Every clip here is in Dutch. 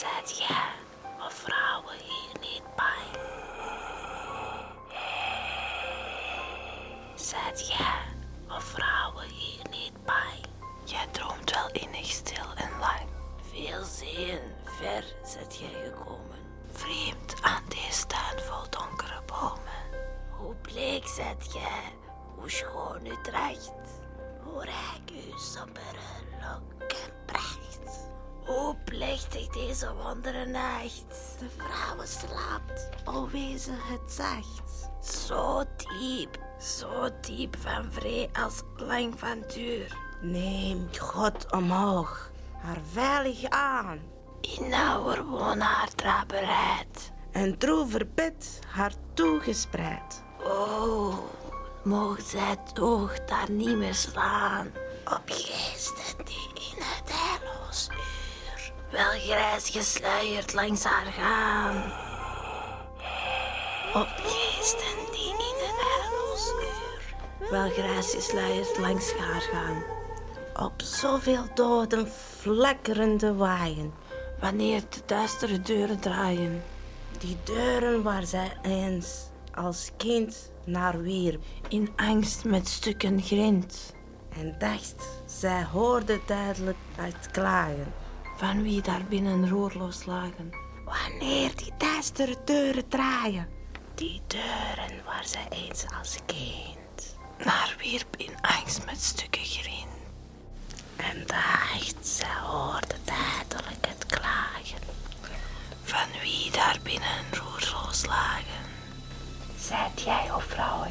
Zet jij of vrouwen hier niet bang? Zet jij of vrouwen hier niet bang? Jij droomt wel innig stil en lang. Veel zeeën ver zet jij gekomen. Vreemd aan deze tuin vol donkere bomen. Hoe bleek zet jij, hoe schoon u draagt. Hoe rijk uw sombere lok. Hoe plechtig deze wondere nacht. De vrouwen slaapt, o wezen het zacht. Zo diep, zo diep van vree als lang van duur. Neem God omhoog, haar veilig aan. In nauwer woon haar bereid. En droever bed haar toegespreid. Oh, mocht zij oog daar niet meer slaan. Op geesten die in het heilloos wel grijs gesluierd langs haar gaan. Op geesten die in het heilloos uur wel grijs gesluierd langs haar gaan. Op zoveel doden flakkerende waaien. Wanneer de duistere deuren draaien. Die deuren waar zij eens als kind naar wierp. In angst met stukken grind. En dacht, zij hoorde duidelijk het klagen. Van wie daar binnen roerloos lagen. Wanneer die duistere deuren draaien. Die deuren waar zij eens als kind naar wierp in angst met stukken grind. En dacht, zij hoorde duidelijk het klagen. Van wie daar binnen roerloos lagen. Zijt jij, o vrouwen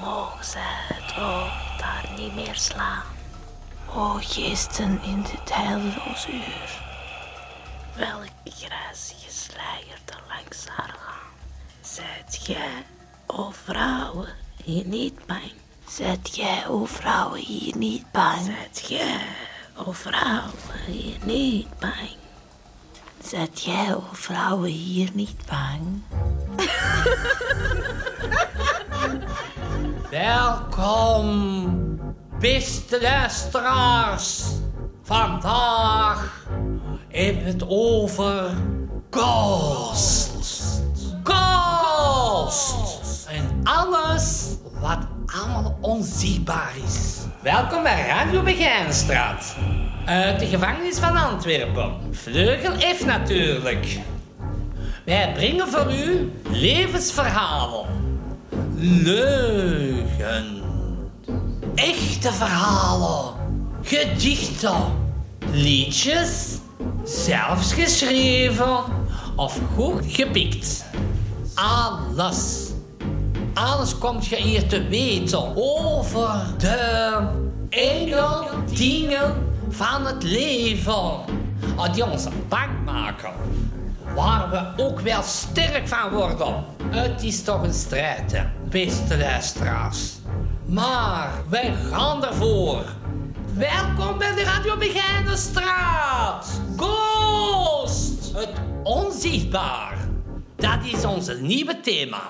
mogen het oog daar niet meer slaan. O geesten in dit heilloos uur. Welk grijs gesluierde langs haar gaan. Zijt jij, o vrouwen, hier niet bang? Zijt jij, o vrouwen, hier niet bang? Zijt jij, o vrouwen, hier niet bang? Zijt jij, o vrouwen, hier niet bang? Welkom, beste luisteraars. Vandaag hebben het over Ghost. Ghost. En alles wat allemaal onzichtbaar is. Welkom bij Radio Begijnstraat. Uit de gevangenis van Antwerpen. Vleugel F natuurlijk. Wij brengen voor u levensverhalen. Leugen. Echte verhalen. Gedichten. Liedjes. Zelfs geschreven. Of goed gepikt. Alles. Alles komt je hier te weten over de enge dingen van het leven. Die ons bang maken. Waar we ook wel sterk van worden. Het is toch een strijd, hè, beste luisteraars. Maar wij gaan ervoor. Welkom bij de Radio Begijnenstraat. Ghost, het onzichtbaar. Dat is ons nieuwe thema.